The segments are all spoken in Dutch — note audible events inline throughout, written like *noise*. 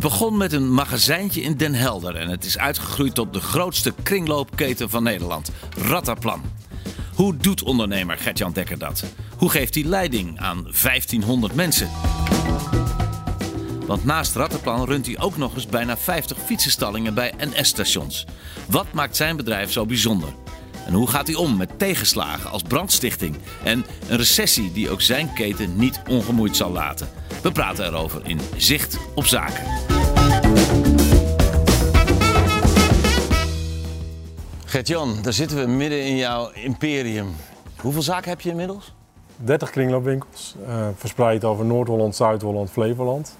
Het begon met een magazijntje in Den Helder en het is uitgegroeid tot de grootste kringloopketen van Nederland, Rattaplan. Hoe doet ondernemer Gertjan Dekker dat? Hoe geeft hij leiding aan 1500 mensen? Want naast Rattenplan runt hij ook nog eens bijna 50 fietsenstallingen bij NS-stations. Wat maakt zijn bedrijf zo bijzonder? En hoe gaat hij om met tegenslagen als brandstichting en een recessie die ook zijn keten niet ongemoeid zal laten? We praten erover in Zicht op Zaken. Gert-Jan, daar zitten we midden in jouw imperium. Hoeveel zaken heb je inmiddels? 30 kringloopwinkels, uh, verspreid over Noord-Holland, Zuid-Holland, Flevoland.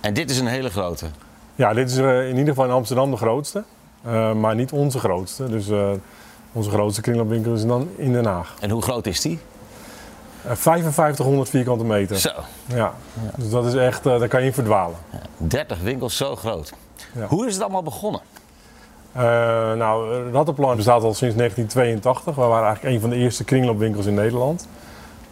En dit is een hele grote? Ja, dit is uh, in ieder geval in Amsterdam de grootste, uh, maar niet onze grootste. Dus onze grootste kringloopwinkel is dan in Den Haag. En hoe groot is die? 5500 vierkante meter. Zo. Ja. ja. Dus dat is echt, daar kan je in verdwalen. Ja, 30 winkels, zo groot. Ja. Hoe is het allemaal begonnen? Uh, nou, Rattenplan bestaat al sinds 1982. We waren eigenlijk een van de eerste kringloopwinkels in Nederland.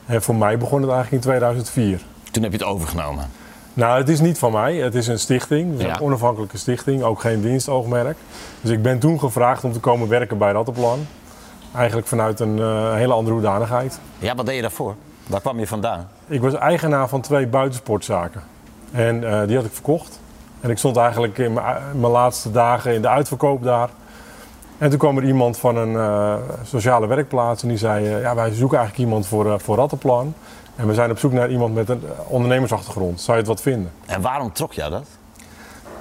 En voor mij begon het eigenlijk in 2004. Toen heb je het overgenomen? Nou, het is niet van mij. Het is een stichting. Ja. Een onafhankelijke stichting. Ook geen winstoogmerk. Dus ik ben toen gevraagd om te komen werken bij Rattenplan. Eigenlijk vanuit een uh, hele andere hoedanigheid. Ja, wat deed je daarvoor? Waar kwam je vandaan? Ik was eigenaar van twee buitensportzaken. En uh, die had ik verkocht. En ik stond eigenlijk in mijn laatste dagen in de uitverkoop daar. En toen kwam er iemand van een uh, sociale werkplaats en die zei: uh, Ja, wij zoeken eigenlijk iemand voor, uh, voor Rattenplan. En we zijn op zoek naar iemand met een ondernemersachtergrond. Zou je het wat vinden? En waarom trok jou dat?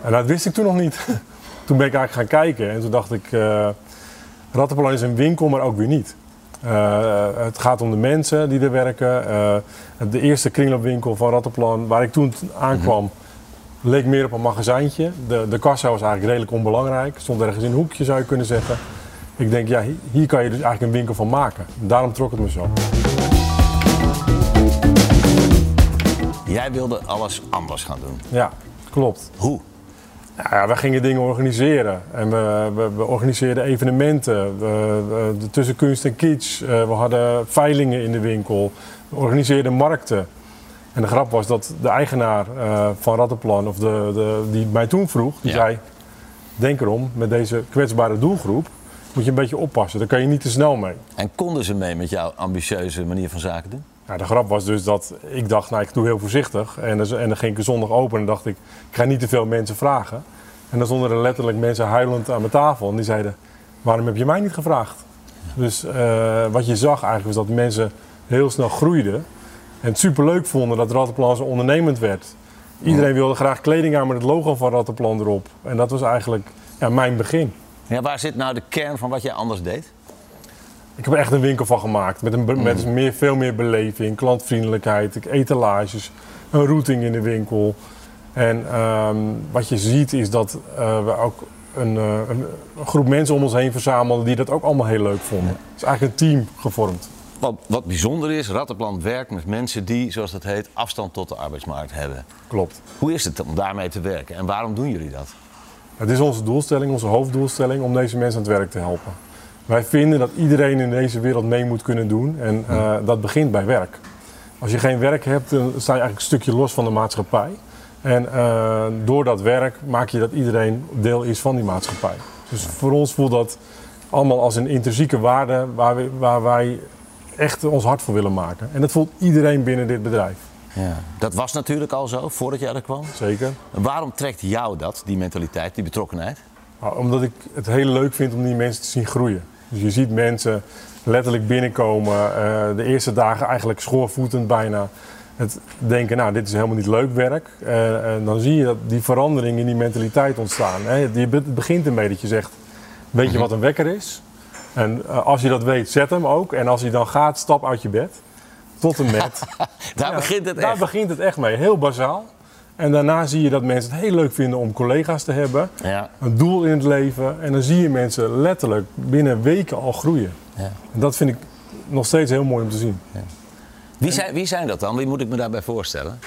En dat wist ik toen nog niet. *laughs* toen ben ik eigenlijk gaan kijken en toen dacht ik: Rattenplan is een winkel, maar ook weer niet. het gaat om de mensen die er werken. de eerste kringloopwinkel van Rattenplan, waar ik toen aankwam. Mm -hmm leek meer op een magazijntje. De, de kassa was eigenlijk redelijk onbelangrijk. Stond ergens in een hoekje zou je kunnen zeggen. Ik denk, ja, hier kan je dus eigenlijk een winkel van maken. Daarom trok het me zo. Jij wilde alles anders gaan doen. Ja, klopt. Hoe? Ja, we gingen dingen organiseren. En we, we, we organiseerden evenementen. We, we, tussen kunst en kitsch. we hadden veilingen in de winkel. We organiseerden markten. En de grap was dat de eigenaar uh, van Rattenplan, of de, de, die mij toen vroeg, die ja. zei: Denk erom, met deze kwetsbare doelgroep moet je een beetje oppassen. Daar kan je niet te snel mee. En konden ze mee met jouw ambitieuze manier van zaken doen? Ja, de grap was dus dat ik dacht, nou ik doe heel voorzichtig. En, en dan ging ik zondag open en dacht ik, ik ga niet te veel mensen vragen. En dan stonden er letterlijk mensen huilend aan mijn tafel. En die zeiden, waarom heb je mij niet gevraagd? Dus uh, wat je zag eigenlijk was dat mensen heel snel groeiden. En het superleuk vonden dat Rattenplan zo ondernemend werd. Iedereen wilde graag kleding aan met het logo van Rattenplan erop. En dat was eigenlijk ja, mijn begin. Ja, waar zit nou de kern van wat jij anders deed? Ik heb er echt een winkel van gemaakt. Met, een, mm. met meer, veel meer beleving, klantvriendelijkheid, etalages, een routing in de winkel. En um, wat je ziet is dat uh, we ook een, uh, een, groep mensen om ons heen verzamelden die dat ook allemaal heel leuk vonden. Het is eigenlijk een team gevormd. Wat, wat bijzonder is, Rattenplan werkt met mensen die, zoals dat heet, afstand tot de arbeidsmarkt hebben. Klopt. Hoe is het om daarmee te werken en waarom doen jullie dat? Het is onze doelstelling, onze hoofddoelstelling, om deze mensen aan het werk te helpen. Wij vinden dat iedereen in deze wereld mee moet kunnen doen en uh, dat begint bij werk. Als je geen werk hebt, dan sta je eigenlijk een stukje los van de maatschappij. En uh, door dat werk maak je dat iedereen deel is van die maatschappij. Dus voor ons voelt dat allemaal als een intrinsieke waarde waar, we, waar wij echt ons hart voor willen maken. En dat voelt iedereen binnen dit bedrijf. Ja, dat was natuurlijk al zo voordat jij er kwam. Zeker. Waarom trekt jou dat, die mentaliteit, die betrokkenheid? Nou, omdat ik het heel leuk vind om die mensen te zien groeien. Dus je ziet mensen letterlijk binnenkomen, uh, de eerste dagen eigenlijk schoorvoetend bijna. Het denken, nou, dit is helemaal niet leuk werk. Uh, en dan zie je dat die verandering in die mentaliteit ontstaan. Hè. Het begint ermee dat je zegt, weet je wat een wekker is? En uh, als je dat weet, zet hem ook. En als hij dan gaat, stap uit je bed. Tot en met. *laughs* daar ja, begint het daar echt. begint het echt mee. Heel bazaal. En daarna zie je dat mensen het heel leuk vinden om collega's te hebben. Ja. Een doel in het leven. En dan zie je mensen letterlijk binnen weken al groeien. Ja. En dat vind ik nog steeds heel mooi om te zien. Wie, zijn, wie zijn dat dan? Wie moet ik me daarbij voorstellen?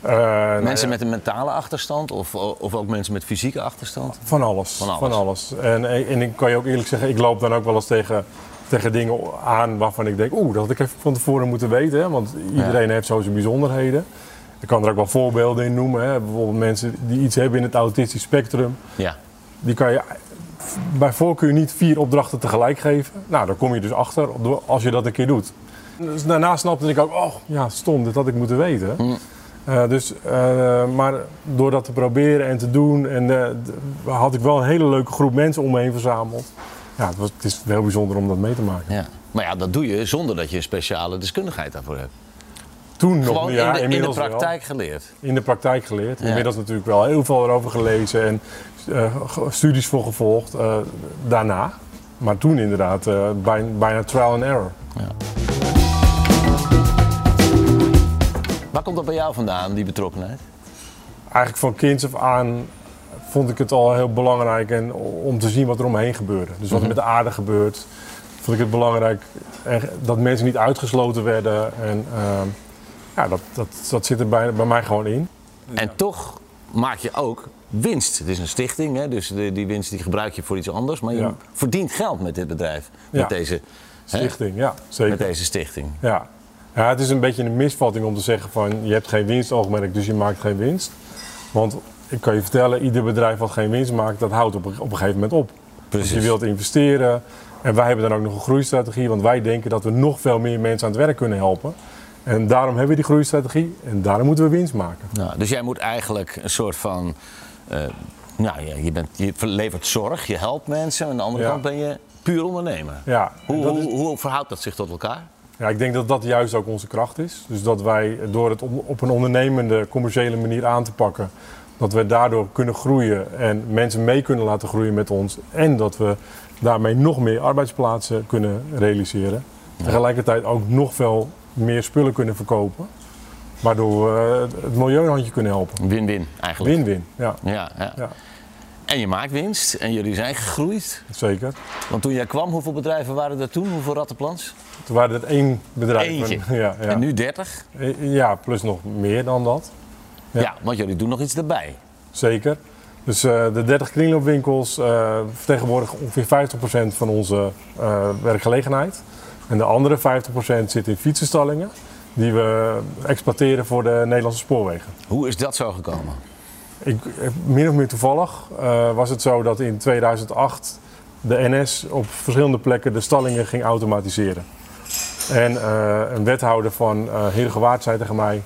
Eh, nou mensen ja, met een mentale achterstand of, of ook mensen met fysieke achterstand? Van alles. Van alles. En, en ik kan je ook eerlijk zeggen, ik loop dan ook wel eens tegen, tegen dingen aan waarvan ik denk, oeh, dat had ik even van tevoren moeten weten. Hè? Want iedereen heeft zo zijn bijzonderheden. Ik kan er ook wel voorbeelden in noemen. Hè? Bijvoorbeeld mensen die iets hebben in het autistisch spectrum. Ja. Die kan je bij voorkeur niet vier opdrachten tegelijk geven. Nou, daar kom je dus achter als je dat een keer doet. Dus daarna snapte ik ook, oh ja, stom, dit had ik moeten weten. Eh, dus, eh, maar door dat te proberen en te doen, en, d- had ik wel een hele leuke groep mensen om me heen verzameld. Ja, het, was, het is heel bijzonder om dat mee te maken. ja. Maar ja, dat doe je zonder dat je een speciale deskundigheid daarvoor hebt. Toen nog, ja, in, de, in de wel. praktijk geleerd. in de praktijk geleerd. Ja. Inmiddels natuurlijk wel heel veel erover gelezen en eh, studies voor gevolgd eh, daarna. Maar toen inderdaad eh, bijna, bijna trial and error. Waar komt dat bij jou vandaan, die betrokkenheid? Eigenlijk van kinds af aan vond ik het al heel belangrijk en, om te zien wat er omheen gebeurde. Dus wat er met de aarde gebeurt, vond ik het belangrijk dat mensen niet uitgesloten werden. En eh, ja, dat, dat, dat zit er bij, bij mij gewoon in. En toch maak je ook winst. Het is een stichting, hè? dus de- die winst die gebruik je voor iets anders. Maar je Ja. verdient geld met dit bedrijf. Met, Ja. deze, hè? Stichting, ja, zeker. met deze stichting. Ja. ja, het is een beetje een misvatting om te zeggen van je hebt geen winstoogmerk, dus je maakt geen winst. Want ik kan je vertellen, ieder bedrijf wat geen winst maakt, dat houdt op, een- op een gegeven moment op. Precies. Dus je wilt investeren. En wij hebben dan ook nog een groeistrategie, want wij denken dat we nog veel meer mensen aan het werk kunnen helpen. En daarom hebben we die groeistrategie en daarom moeten we winst maken. Nou, dus jij moet eigenlijk een soort van. eh, nou, ja, je, bent, je levert zorg, je helpt mensen. Aan de andere Ja. kant ben je puur ondernemer. Ja, Hoe, is- verhoudt dat zich tot elkaar? Ja, ik denk dat dat juist ook onze kracht is. Dus dat wij door het op- een ondernemende, commerciële manier aan te pakken, dat we daardoor kunnen groeien en mensen mee kunnen laten groeien met ons. En dat we daarmee nog meer arbeidsplaatsen kunnen realiseren. Tegelijkertijd ook nog veel meer spullen kunnen verkopen. Waardoor we het milieu een handje kunnen helpen. Win-win eigenlijk. Win-win, ja, Ja, ja. ja, En je maakt winst en jullie zijn gegroeid. zeker. Want toen jij kwam, hoeveel bedrijven waren er toen? Hoeveel rattenplans? Toen waren het één bedrijf. Eentje. *laughs* Ja, ja. En nu 30? ja, plus nog meer dan dat. Ja. Ja. want jullie doen nog iets erbij. Zeker. Dus eh, de 30 kringloopwinkels eh vertegenwoordigen ongeveer 50% van onze eh, werkgelegenheid. En de andere 50% zit in fietsenstallingen die we exploiteren voor de Nederlandse spoorwegen. Hoe is dat zo gekomen? Ik, eh, min of meer toevallig uh, was het zo dat in 2008 de NS op verschillende plekken de stallingen ging automatiseren. En uh, een wethouder van uh, Heergewaard zei tegen mij,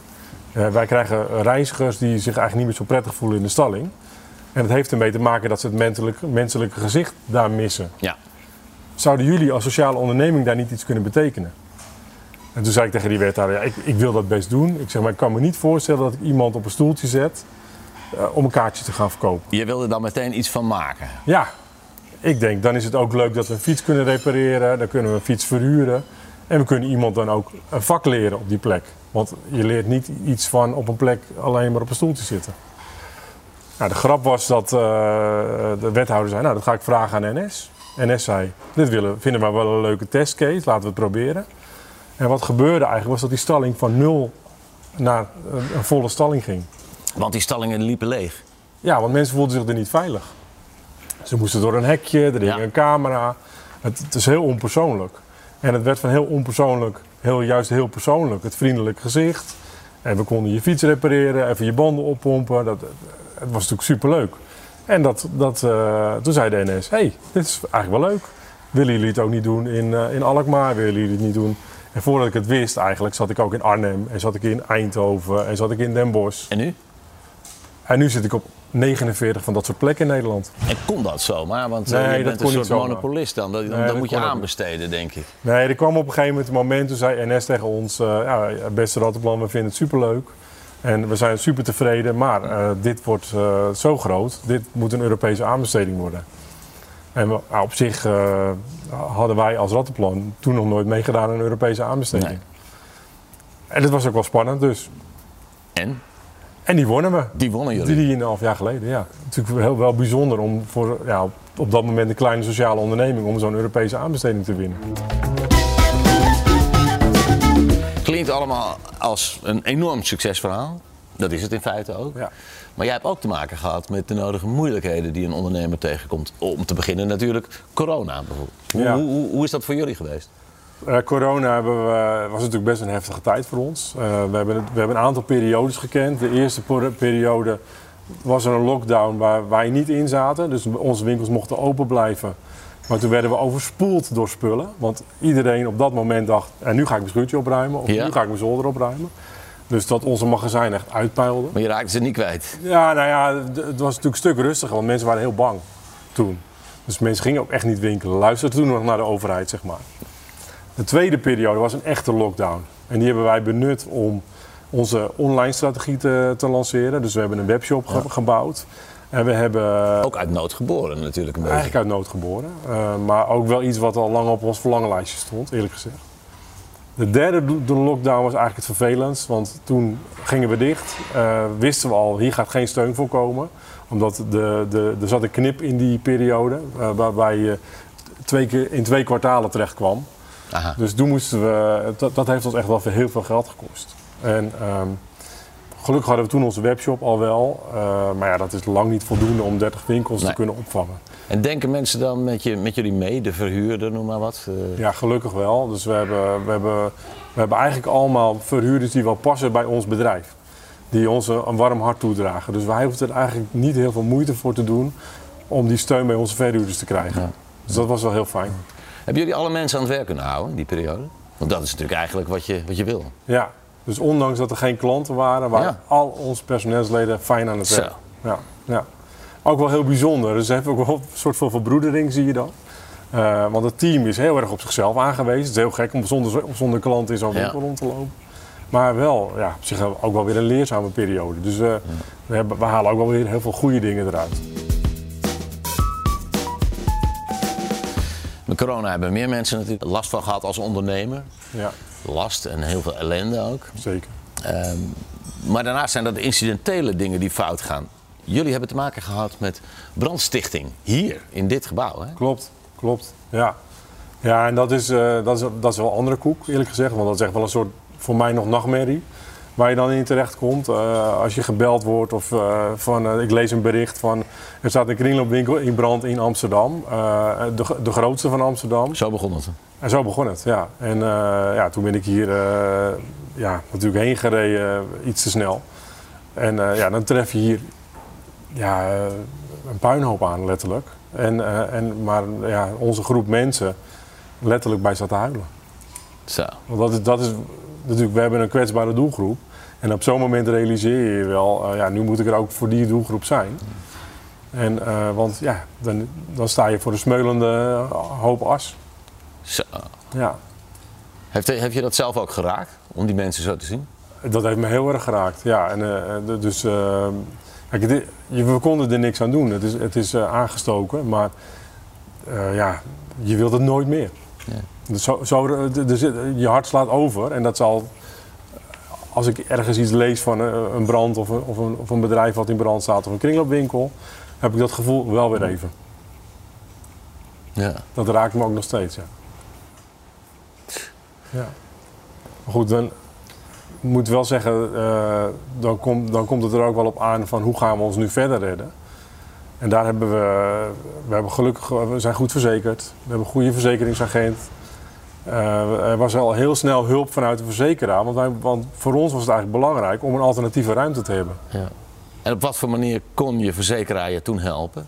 uh, wij krijgen reizigers die zich eigenlijk niet meer zo prettig voelen in de stalling. En het heeft ermee te maken dat ze het menselijke, menselijke gezicht daar missen. Ja. Zouden jullie als sociale onderneming daar niet iets kunnen betekenen? En toen zei ik tegen die wethouder, ja, ik, ik wil dat best doen. Ik zeg, maar ik kan me niet voorstellen dat ik iemand op een stoeltje zet uh, om een kaartje te gaan verkopen. Je wilde dan meteen iets van maken? Ja, ik denk dan is het ook leuk dat we een fiets kunnen repareren, dan kunnen we een fiets verhuren. En we kunnen iemand dan ook een vak leren op die plek. Want je leert niet iets van op een plek alleen maar op een stoeltje zitten. Nou, de grap was dat uh, de wethouder zei, nou dat ga ik vragen aan NS. NS zei, dit willen, vinden we wel een leuke testcase, laten we het proberen. En wat gebeurde eigenlijk was dat die stalling van nul naar een volle stalling ging. Want die stallingen liepen leeg? Ja, want mensen voelden zich er niet veilig. Ze moesten door een hekje, er hing ja. een camera. Het, het, is heel onpersoonlijk. En het werd van heel onpersoonlijk, heel, juist heel persoonlijk. Het vriendelijk gezicht. En we konden je fiets repareren, even je banden oppompen. Dat, het was natuurlijk superleuk. En dat, dat, uh, toen zei de NS, hey, dit is eigenlijk wel leuk. Willen jullie het ook niet doen in, uh, in Alkmaar? Willen jullie het niet doen? En voordat ik het wist eigenlijk zat ik ook in Arnhem. En zat ik in Eindhoven. En zat ik in Den Bosch. En nu? En nu zit ik op 49 van dat soort plekken in Nederland. En kon dat zomaar? Want nee, uh, je bent een soort monopolist dan. Dat, Nee, dan moet je aanbesteden, denk ik. Nee, er kwam op een gegeven moment een moment, toen zei NS tegen ons... Uh, ja, beste Rattenplan, we vinden het superleuk. En we zijn super tevreden, maar uh, dit wordt uh, zo groot. Dit moet een Europese aanbesteding worden. En we, nou, op zich uh, hadden wij als Rattenplan toen nog nooit meegedaan aan een Europese aanbesteding. Nee. En dat was ook wel spannend dus. En? En die wonnen we. Die wonnen jullie. Die, die een half jaar geleden, ja. Natuurlijk heel wel bijzonder om voor ja, op, op dat moment een kleine sociale onderneming om zo'n Europese aanbesteding te winnen. Klinkt allemaal als een enorm succesverhaal. Dat is het in feite ook. Ja. Maar jij hebt ook te maken gehad met de nodige moeilijkheden die een ondernemer tegenkomt. Om te beginnen natuurlijk corona bijvoorbeeld. Hoe, Ja. hoe, hoe, hoe is dat voor jullie geweest? Eh, corona hebben we, was natuurlijk best een heftige tijd voor ons. Eh, we, hebben, we hebben een aantal periodes gekend. De eerste periode was er een lockdown waar wij niet in zaten. Dus onze winkels mochten open blijven. Maar toen werden we overspoeld door spullen. Want iedereen op dat moment dacht, en nu ga ik mijn schuurtje opruimen. Of Ja. nu ga ik mijn zolder opruimen. Dus dat onze magazijn echt uitpuilde. Maar je raakte ze niet kwijt. Ja, nou ja, het was natuurlijk een stuk rustiger, want mensen waren heel bang toen. Dus mensen gingen ook echt niet winkelen. Luisterden toen nog naar de overheid, zeg maar. De tweede periode was een echte lockdown. En die hebben wij benut om onze online strategie te, te lanceren. Dus we hebben een webshop ge- gebouwd. En we hebben Ook uit nood geboren natuurlijk een eigenlijk uit nood geboren. Eh, maar ook wel iets wat al lang op ons verlangenlijstje stond, eerlijk gezegd. De derde de lockdown was eigenlijk het vervelendst. Want toen gingen we dicht. Eh, wisten we al, hier gaat geen steun voor komen. Omdat de, de, er zat een knip in die periode. eh, waarbij je twee keer, in twee kwartalen terecht kwam. Aha. Dus toen moesten we, dat, dat heeft ons echt wel heel veel geld gekost. En ehm, gelukkig hadden we toen onze webshop al wel. eh, maar ja, dat is lang niet voldoende om 30 winkels Nee. te kunnen opvangen. En denken mensen dan met, je, met jullie mee, de verhuurder, noem maar wat? Eh, Ja, gelukkig wel. Dus we hebben, we hebben, we hebben eigenlijk allemaal verhuurders die wel passen bij ons bedrijf. Die ons een warm hart toedragen. Dus wij hoeven er eigenlijk niet heel veel moeite voor te doen om die steun bij onze verhuurders te krijgen. Ja. Dus dat was wel heel fijn. Hebben jullie alle mensen aan het werk kunnen houden in die periode? Want dat is natuurlijk eigenlijk wat je, wat je wil. Ja, dus ondanks dat er geen klanten waren, waren Ja. al onze personeelsleden fijn aan het werk. Ja, ja. Ook wel heel bijzonder. Dus er heeft ook wel een soort van verbroedering, zie je dan. Eh, want het team is heel erg op zichzelf aangewezen. Het is heel gek om zonder, zonder klanten in zo'n Ja. winkel rond te lopen. Maar wel, ja, op zich ook wel weer een leerzame periode. Dus eh, we, hebben, we halen ook wel weer heel veel goede dingen eruit. Met corona hebben meer mensen natuurlijk last van gehad als ondernemer. Ja, Last en heel veel ellende ook. zeker. Ehm, maar daarnaast zijn dat de incidentele dingen die fout gaan. Jullie hebben te maken gehad met brandstichting. Hier, in dit gebouw. Hè? Klopt, klopt. Ja, ja en dat is, eh, dat, is, dat is wel een andere koek, eerlijk gezegd. Want dat is echt wel een soort, voor mij nog nachtmerrie. Waar je dan in terecht komt. eh, als je gebeld wordt of eh, van, eh, ik lees een bericht van... Er staat een kringloopwinkel in brand in Amsterdam. de, de grootste van Amsterdam. Zo begon het. En zo begon het, ja. En ja, toen ben ik hier ja, natuurlijk heen gereden, iets te snel. En ja, dan tref je hier ja, een puinhoop aan, letterlijk. En, en, maar ja, onze groep mensen letterlijk bij zat te huilen. Zo. Want dat is, dat is natuurlijk, we hebben een kwetsbare doelgroep. En op zo'n moment realiseer je je wel, eh, ja, nu moet ik er ook voor die doelgroep zijn. En, eh, want ja, dan, dan sta je voor een smeulende hoop as. Zo. Ja. Heeft, heb je dat zelf ook geraakt? Om die mensen zo te zien? Dat heeft me heel erg geraakt, ja. En, eh, de- dus, eh, kijk, dit- je- we konden er niks aan doen. Het is, het is eh, aangestoken, maar eh, ja, je wilt het nooit meer. Ja. Dus zo, zo, zit- je hart slaat over en dat zal... Als ik ergens iets lees van eh, een brand of een, of, een, of een bedrijf wat in brand staat of een kringloopwinkel, heb ik dat gevoel wel weer even. Ja. Dat raakt me ook nog steeds, ja. ja. Maar goed, dan moet ik wel zeggen, eh, dan, komt, dan komt het er ook wel op aan van hoe gaan we ons nu verder redden. En daar hebben we, we hebben gelukkig, we zijn goed verzekerd. We hebben een goede verzekeringsagent. Eh, er was al heel snel hulp vanuit de verzekeraar. Want, wij, want voor ons was het eigenlijk belangrijk om een alternatieve ruimte te hebben. ja. En op wat voor manier kon je verzekeraar je toen helpen?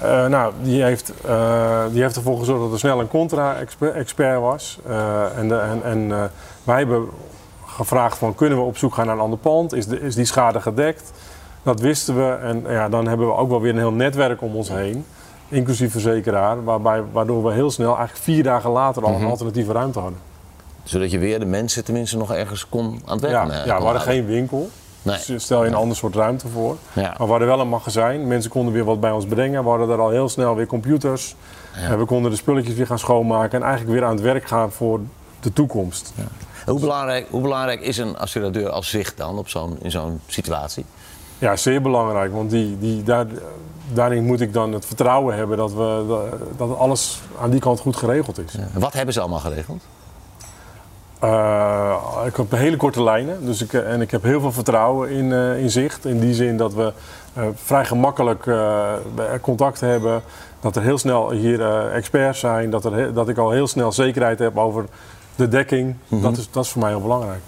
Eh, nou, die heeft, eh, die heeft ervoor gezorgd dat er snel een contra-expert was. En de, en, en wij hebben gevraagd van kunnen we op zoek gaan naar een ander pand? Is, de, is die schade gedekt? Dat wisten we. En ja, dan hebben we ook wel weer een heel netwerk om ons heen. Inclusief verzekeraar. Waarbij, waardoor we heel snel, eigenlijk vier dagen later, al een alternatieve ruimte hadden. Zodat je weer de mensen tenminste nog ergens kon aan het werk Ja, eh, ja we hadden houden. geen winkel. Nee. Stel je een ander soort ruimte voor. Ja. Maar we hadden wel een magazijn. Mensen konden weer wat bij ons brengen. We hadden daar al heel snel weer computers. En we konden de spulletjes weer gaan schoonmaken. En eigenlijk weer aan het werk gaan voor de toekomst. Hoe belangrijk, hoe belangrijk is een assuradeur als zicht dan op zo'n, in zo'n situatie? Ja, zeer belangrijk. Want die, die, daar, daarin moet ik dan het vertrouwen hebben dat, we, dat alles aan die kant goed geregeld is. Wat hebben ze allemaal geregeld? Uh, ik heb hele korte lijnen dus ik, en ik heb heel veel vertrouwen in, uh, in zicht. In die zin dat we uh, vrij gemakkelijk contact hebben. Dat er heel snel hier experts zijn. Dat, er, dat ik al heel snel zekerheid heb over de dekking. Mhm. dat, is, dat is voor mij heel belangrijk.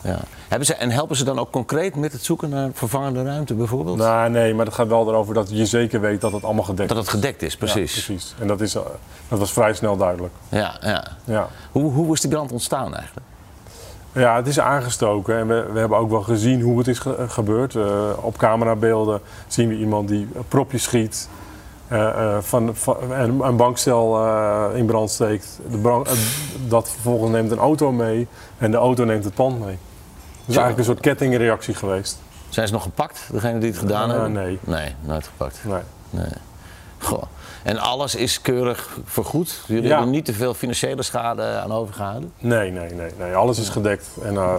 Ja. Hebben ze, en helpen ze dan ook concreet met het zoeken naar vervangende ruimte bijvoorbeeld? Nou, nee, maar het gaat wel erover dat je zeker weet dat het allemaal gedekt is. Dat het gedekt is, precies. Ja, precies. En dat, is, dat was vrij snel duidelijk. Ja, ja. ja. Hoe, hoe is die brand ontstaan eigenlijk? Ja, het is aangestoken en we, we hebben ook wel gezien hoe het is ge gebeurd. Uh, op camerabeelden zien we iemand die propjes schiet, uh, uh, van, van, een, een bankstel in brand steekt. De brand, dat vervolgens neemt een auto mee en de auto neemt het pand mee. Het is eigenlijk een soort kettingreactie geweest. Zijn ze nog gepakt, degene die het gedaan hebben? Nee. Nee, nooit gepakt. Nee. nee. Goh. En alles is keurig vergoed? Jullie Ja. hebben niet te veel financiële schade aan overgehouden? Nee, nee, nee, nee. Alles is gedekt. En, uh,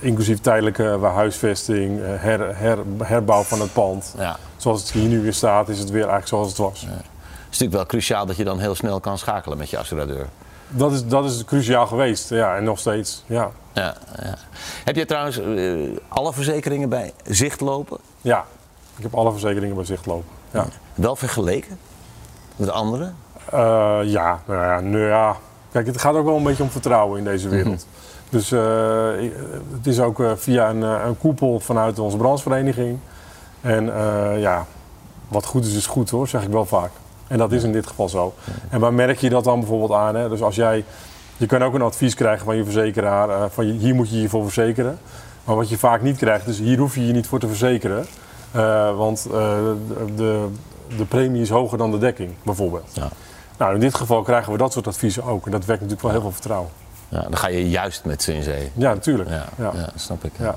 inclusief tijdelijke huisvesting, uh, her, her, herbouw van het pand. Ja. Zoals het hier nu weer staat, is het weer eigenlijk zoals het was. Het is natuurlijk wel cruciaal dat je dan heel snel kan schakelen met je assuradeur. Dat is, dat is cruciaal geweest, ja, en nog steeds. Ja, Ja, ja. Heb je trouwens eh, alle verzekeringen bij zicht lopen? ja. ik heb alle verzekeringen bij zicht lopen. Ja, Wel vergeleken met anderen? Eh, ja, nou ja, nou ja. Kijk, het gaat ook wel een beetje om vertrouwen in deze wereld. Dus eh, het is ook via een, een koepel vanuit onze branchevereniging. En ja, wat goed is, is goed hoor, zeg ik wel vaak. En dat is in dit geval zo. En waar merk je dat dan bijvoorbeeld aan? Hè? Dus als jij, je kan ook een advies krijgen van je verzekeraar, eh, van je- hier moet je je voor verzekeren. Maar wat je vaak niet krijgt, is hier hoef je je niet voor te verzekeren. Eh, want eh, de, de premie is hoger dan de dekking, bijvoorbeeld. Ja. Nou, in dit geval krijgen we dat soort adviezen ook. En dat werkt natuurlijk wel heel veel vertrouwen. Ja, dan ga je juist met ze in zee. Ja, natuurlijk. Ja, Ja. ja. snap ik. Ja.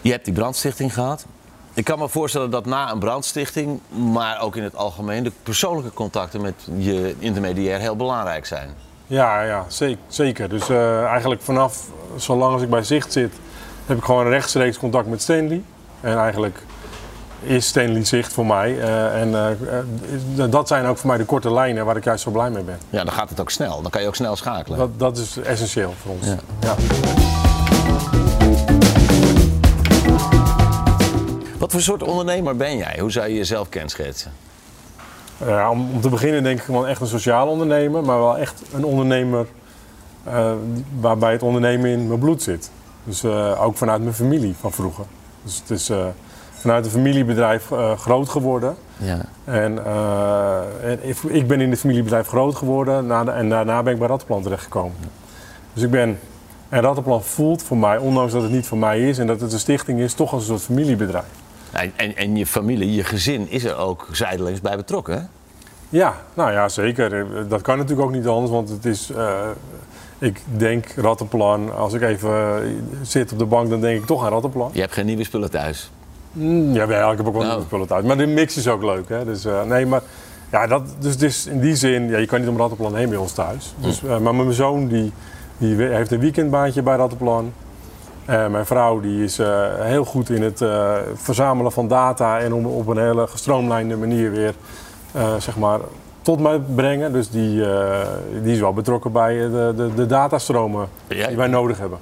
Je hebt die brandstichting gehad. Ik kan me voorstellen dat na een brandstichting, maar ook in het algemeen, de persoonlijke contacten met je intermediair heel belangrijk zijn. Ja, ja zeker. Dus eh, eigenlijk vanaf, zolang als ik bij Zicht zit, heb ik gewoon rechtstreeks contact met Stanley. En eigenlijk is Stanley Zicht voor mij. Eh, en eh, dat zijn ook voor mij de korte lijnen waar ik juist zo blij mee ben. Ja, dan gaat het ook snel. Dan kan je ook snel schakelen. Dat, dat is essentieel voor ons. Ja. Ja. Voor soort ondernemer ben jij? Hoe zou je jezelf kenschetsen? Ja, om, om te beginnen denk ik gewoon echt een sociaal ondernemer, maar wel echt een ondernemer eh, waarbij het ondernemen in mijn bloed zit. Dus eh, ook vanuit mijn familie van vroeger. Dus het is eh, vanuit een familiebedrijf groot geworden. Ja. En, en ik, ik ben in het familiebedrijf groot geworden na de- en daarna ben ik bij Rattenplan terechtgekomen. Dus ik ben, en Rattenplan voelt voor mij, ondanks dat het niet voor mij is en dat het een stichting is, toch als een soort familiebedrijf. En, en, en je familie, je gezin is er ook zijdelings bij betrokken, hè? Ja, nou ja, zeker. Eh, Dat kan natuurlijk ook niet anders, want het is. eh, ik denk Rattenplan. Als ik even eh, zit op de bank, dan denk ik toch aan Rattenplan. Je hebt geen nieuwe spullen thuis. Mm, jawel, ik heb ook wel Nou. nieuwe spullen thuis. Maar de mix is ook leuk, hè. Dus, nee, maar ja, dat, dus, is in die zin, ja, je kan niet om Rattenplan heen bij ons thuis. Dus, eh, maar mijn zoon die, die we- heeft een weekendbaantje bij Rattenplan. Eh, mijn vrouw die is eh, heel goed in het eh, verzamelen van data en om op een hele gestroomlijnde manier weer zeg maar, tot mij brengen. Dus die, die is wel betrokken bij de, de, de datastromen Ja. die wij nodig hebben.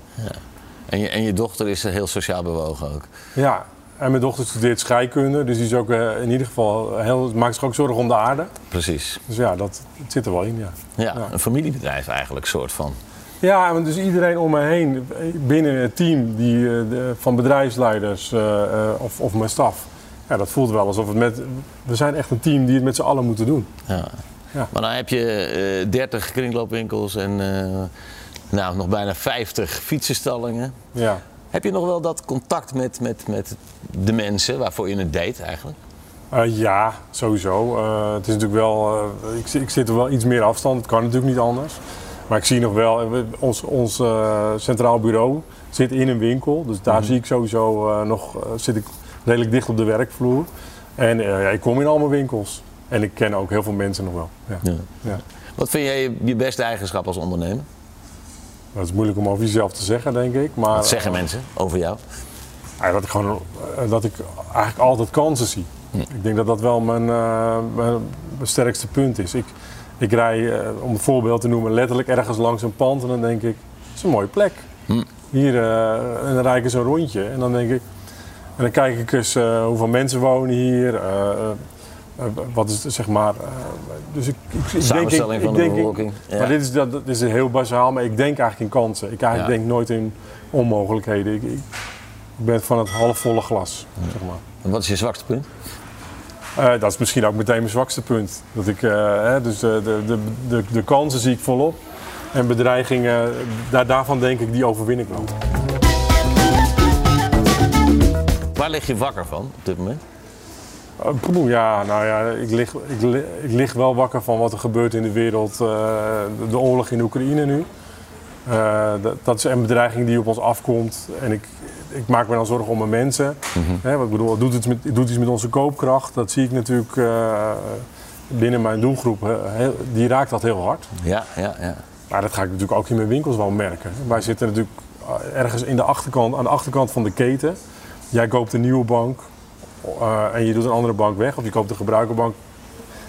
En je, en je dochter is heel sociaal bewogen ook. Ja, en mijn dochter studeert scheikunde, dus die is ook in ieder geval heel, maakt zich ook zorgen om de aarde. Precies. Dus ja, dat het zit er wel in, ja. Ja, Ja. een familiebedrijf eigenlijk, soort van. Ja, en dus iedereen om me heen, binnen het team die, eh, de- van bedrijfsleiders eh, eh, of, of mijn staf. Ja, dat voelt wel alsof het met... We zijn echt een team die het met z'n allen moeten doen. Ja. Ja. Maar dan heb je eh 30 kringloopwinkels en nou, nog bijna 50 fietsenstallingen. Ja. Heb je nog wel dat contact met, met, met de mensen waarvoor je het deed eigenlijk? Ja, sowieso. Het is natuurlijk wel... ik, ik zit er wel iets meer afstand. Het kan natuurlijk niet anders. Maar ik zie nog wel... we- Ons, ons eh, centraal bureau zit in een winkel. Dus daar zie ik sowieso eh, nog... eh, zit ik redelijk dicht op de werkvloer. En ja, ik kom in allemaal winkels. En ik ken ook heel veel mensen nog wel. Ja. Ja. Ja. Wat vind jij je- beste eigenschap als ondernemer? Dat is moeilijk om over jezelf te zeggen, denk ik. Maar, Wat zeggen mensen over jou? Dat ik gewoon dat ik eigenlijk altijd kansen zie. Ik denk dat dat wel mijn, mijn, mijn sterkste punt is. Ik, ik rij, eh, om een voorbeeld te noemen, letterlijk ergens langs een pand en dan denk ik, het is een mooie plek. Hier, eh, en dan rijd ik eens een rondje en dan denk ik, en dan kijk ik eens eh, hoeveel mensen wonen hier. wat is het, zeg maar. dus ik, ik, ik denk, ik, Samenstelling van ik de bevolking. Ja. Maar dit is, dat, is heel bazaal, maar ik denk eigenlijk in kansen. Ik eigenlijk Ja. denk nooit in onmogelijkheden. Ik, ik, ik ben van het halfvolle glas, zeg maar. En wat is je zwakste punt? Eh, dat is misschien ook meteen mijn zwakste punt. Dat ik, eh, dus de, de, de, de, de kansen zie ik volop. En bedreigingen, daar, daarvan denk ik, die overwin ik wel. Waar lig je wakker van op dit moment? Poeh, ja, nou ja, ik lig, ik, li- ik lig wel wakker van wat er gebeurt in de wereld. de, oorlog in Oekraïne nu. Dat, dat is een bedreiging die op ons afkomt. En ik, ik maak me dan zorgen om mijn mensen. Hè, wat ik bedoel, het doet iets, met, het doet iets met onze koopkracht. Dat zie ik natuurlijk eh, binnen mijn doelgroep. heel- die raakt dat heel hard. Ja, ja, ja. Maar dat ga ik natuurlijk ook in mijn winkels wel merken. Wij zitten natuurlijk eh, ergens in de achterkant, aan de achterkant van de keten. Jij koopt een nieuwe bank eh, en je doet een andere bank weg. Of je koopt een gebruikerbank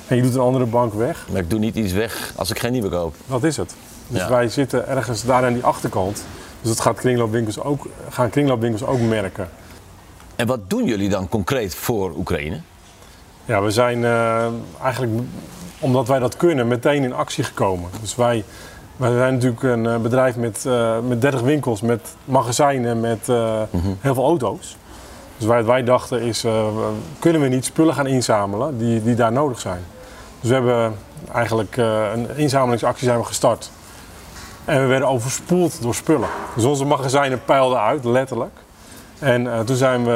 en je doet een andere bank weg. Maar ik doe niet iets weg als ik geen nieuwe koop. Dat is het. Dus Ja. wij zitten ergens daar aan die achterkant. Dus dat gaat kringloopwinkels ook, gaan kringloopwinkels ook merken. En wat doen jullie dan concreet voor Oekraïne? Ja, we zijn eh, eigenlijk, omdat wij dat kunnen, meteen in actie gekomen. Dus wij, wij zijn natuurlijk een eh, bedrijf met, eh, met 30 winkels, met magazijnen, met eh, heel veel auto's. Dus wij, wij dachten is, kunnen we niet spullen gaan inzamelen die, die daar nodig zijn. Dus we hebben eigenlijk een inzamelingsactie zijn we gestart. En we werden overspoeld door spullen. Dus onze magazijnen peilden uit, letterlijk. En eh, toen zijn we,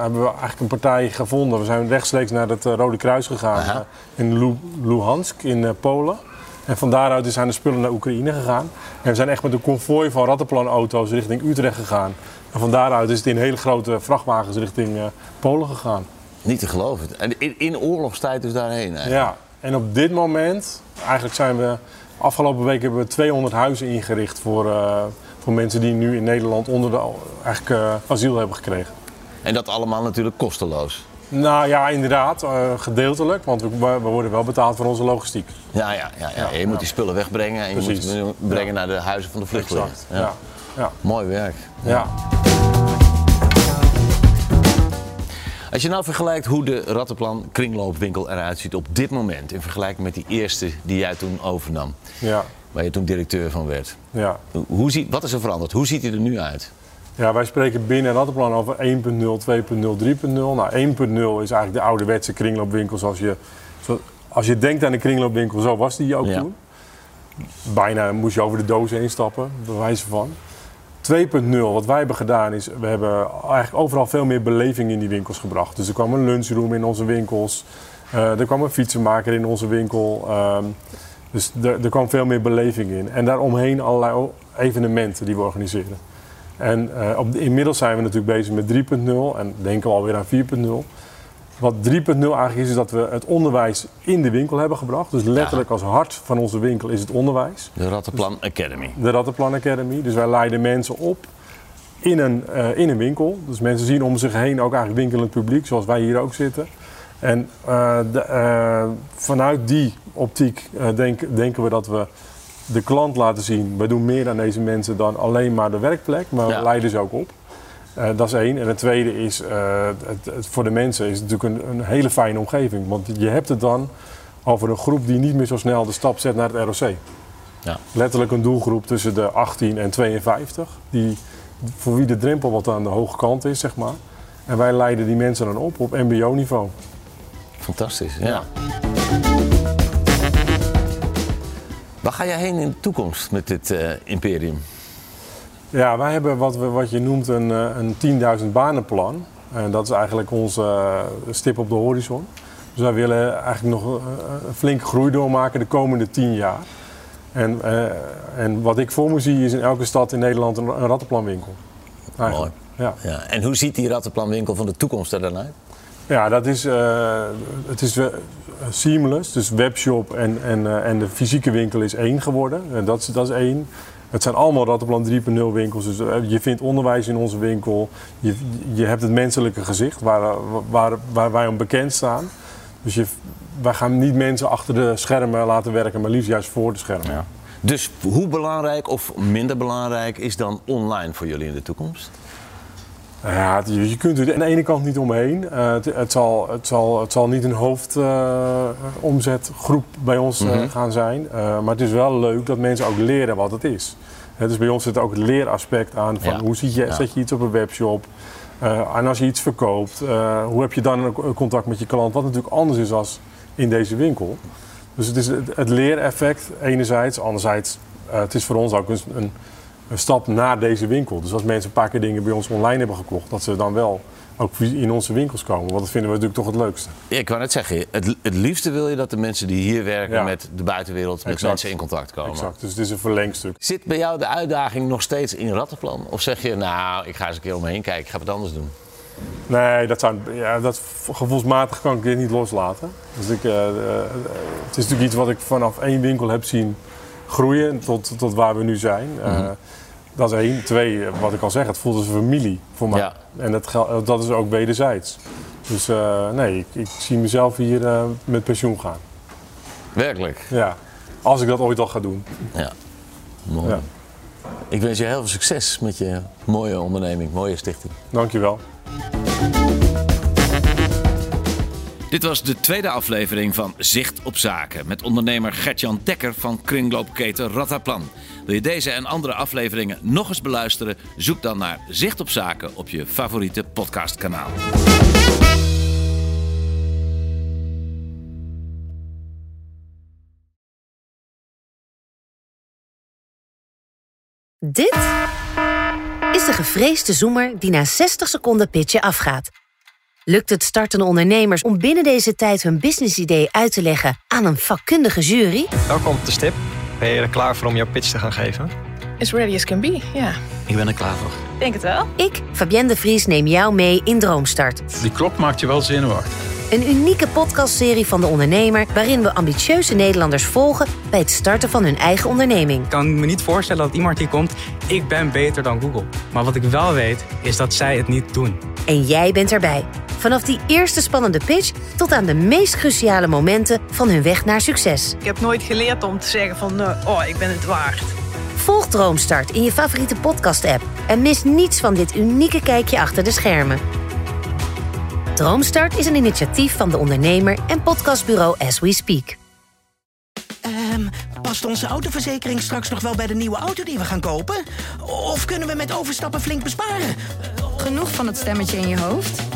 hebben we eigenlijk een partij gevonden. We zijn rechtstreeks naar het eh, Rode Kruis gegaan eh, in Lu- Luhansk in Polen. En van daaruit zijn de spullen naar Oekraïne gegaan. En we zijn echt met een konvooi van rattenplanauto's richting Utrecht gegaan. En van daaruit is het in hele grote vrachtwagens richting Polen gegaan. Niet te geloven. En in, in oorlogstijd dus daarheen eigenlijk. Ja, en op dit moment, eigenlijk zijn we, afgelopen week hebben we 200 huizen ingericht voor, eh, voor mensen die nu in Nederland onder de, eigenlijk, eh, asiel hebben gekregen. En dat allemaal natuurlijk kosteloos. Nou ja, inderdaad, eh, gedeeltelijk, want we, we worden wel betaald voor onze logistiek. Ja, ja, ja, ja. Ja, je moet ja. die spullen wegbrengen en je Precies. moet ze brengen naar de huizen van de vluchtelingen. Ja. Mooi werk. Ja. Als je nou vergelijkt hoe de Rattenplan kringloopwinkel eruit ziet op dit moment... in vergelijking met die eerste die jij toen overnam, Ja. waar je toen directeur van werd. Ja. Hoe ziet, wat is er veranderd? Hoe ziet hij er nu uit? ja, wij spreken binnen Rattenplan over 1.0, 2.0, 3.0. Nou, 1.0 is eigenlijk de ouderwetse kringloopwinkel zoals je... Als je denkt aan een kringloopwinkel, zo was die ook Ja. toen. Bijna moest je over de doos heen stappen, bij wijze van. 2.0, wat wij hebben gedaan is, we hebben eigenlijk overal veel meer beleving in die winkels gebracht. Dus er kwam een lunchroom in onze winkels, eh, er kwam een fietsenmaker in onze winkel. ehm, dus er, kwam veel meer beleving in. En daaromheen allerlei evenementen die we organiseren. En eh, op, inmiddels zijn we natuurlijk bezig met 3.0 en denken we alweer aan 4.0. Wat 3.0 eigenlijk is, is dat we het onderwijs in de winkel hebben gebracht. Dus letterlijk als hart van onze winkel is het onderwijs. De Rattenplan Academy. De Rattenplan Academy. Dus wij leiden mensen op in een, eh, in een winkel. Dus mensen zien om zich heen ook eigenlijk winkelend publiek, zoals wij hier ook zitten. En eh, de, eh, vanuit die optiek denk- denken we dat we de klant laten zien. We doen meer aan deze mensen dan alleen maar de werkplek, maar Ja. we leiden ze ook op. Eh, dat is één. En het tweede is, eh, het, het- voor de mensen is het natuurlijk een, een hele fijne omgeving. Want je hebt het dan over een groep die niet meer zo snel de stap zet naar het ROC Ja. letterlijk een doelgroep tussen de 18 en 52. Die, voor wie de drempel wat aan de hoge kant is, zeg maar. En wij leiden die mensen dan op op mbo-niveau. Fantastisch, ja. Waar ga jij heen in de toekomst met dit eh, imperium? Ja, wij hebben wat, we, wat je noemt een, eh, een 10.000 banenplan. En dat is eigenlijk onze eh, stip op de horizon. Dus wij willen eigenlijk nog eh, een flinke groei doormaken de komende 10 jaar. En, en wat ik voor me zie is in elke stad in Nederland een, een rattenplanwinkel. Eigenlijk. Ja. Ja. En hoe ziet die Rattenplanwinkel van de toekomst er dan uit? Ja, dat is, het is seamless. Dus webshop en, en, en de fysieke winkel is één geworden. En dat, is, dat is één. Het zijn allemaal Rattenplan 3.0 winkels. Dus eh, je vindt onderwijs in onze winkel. Je, je hebt het menselijke gezicht waar, waar, waar wij om bekend staan. Dus je, wij gaan niet mensen achter de schermen laten werken, maar liefst juist voor de schermen. Ja. Dus hoe belangrijk of minder belangrijk is dan online voor jullie in de toekomst? Nou Ja, je je kunt er aan de ene kant niet omheen. Eh, het, het, zal, het, zal, het zal niet een hoofdomzetgroep bij ons eh, Mhm. gaan zijn. Eh, maar het is wel leuk dat mensen ook leren wat het is. Dus bij ons zit ook het leeraspect aan. Van Ja. Hoe zet je, zet je iets op een webshop? En als je iets verkoopt, hoe heb je dan contact met je klant? Wat natuurlijk anders is dan in deze winkel. Dus het is het, het leereffect enerzijds. Anderzijds, het is voor ons ook een, een, een stap naar deze winkel. Dus als mensen een paar keer dingen bij ons online hebben gekocht, dat ze dan wel ook in onze winkels komen. Want dat vinden we natuurlijk toch het leukste. Ik kan het zeggen, het, het liefste wil je dat de mensen die hier werken Ja. met de buitenwereld, met Exact. mensen in contact komen. Exact. Dus het is een verlengstuk. Zit bij jou de uitdaging nog steeds in Rattenplan? Of zeg je, nou, ik ga eens een keer omheen kijken, ik ga wat anders doen? Nee, dat zou, ja, dat, gevoelsmatig kan ik dit niet loslaten. Dus ik, eh, eh, het is natuurlijk iets wat ik vanaf één winkel heb zien groeien tot, tot waar we nu zijn. Eh, Dat is één. Twee, eh, wat ik al zeg, het voelt als een familie voor mij. Ja. En dat, dat is ook wederzijds. Dus eh, nee, ik, ik zie mezelf hier eh, met pensioen gaan. Werkelijk. Ja. Als ik dat ooit al ga doen. Ja. Mooi. Ja. Ik wens je heel veel succes met je mooie onderneming, mooie stichting. Dankjewel. Dit was de tweede aflevering van Zicht op Zaken met ondernemer Gertjan Dekker van kringloopketen Rataplan. Wil je deze en andere afleveringen nog eens beluisteren? Zoek dan naar Zicht op Zaken op je favoriete podcastkanaal. Dit is de gevreesde zoemer die na 60 seconden pitchen afgaat. Lukt het startende ondernemers om binnen deze tijd hun businessidee uit te leggen aan een vakkundige jury? Welkom op de stip. Ben je er klaar voor om jouw pitch te gaan geven? As ready as can be, ja. Ik ben er klaar voor. Denk het wel. Ik, Fabienne de Vries, neem jou mee in Droomstart. Die klok maakt je wel zenuwachtig. Een unieke podcastserie van de ondernemer waarin we ambitieuze Nederlanders volgen bij het starten van hun eigen onderneming. Ik kan me niet voorstellen dat iemand hier komt. Ik ben beter dan Google. Maar wat ik wel weet, is dat zij het niet doen. En jij bent erbij. Vanaf die eerste spannende pitch tot aan de meest cruciale momenten van hun weg naar succes. Ik heb nooit geleerd om te zeggen van, eh, oh, ik ben het waard. Volg Droomstart in je favoriete podcast-app en mis niets van dit unieke kijkje achter de schermen. Droomstart is een initiatief van de ondernemer en podcastbureau As We Speak. Ehm, past onze autoverzekering straks nog wel bij de nieuwe auto die we gaan kopen? Of kunnen we met overstappen flink besparen? Genoeg van het stemmetje in je hoofd?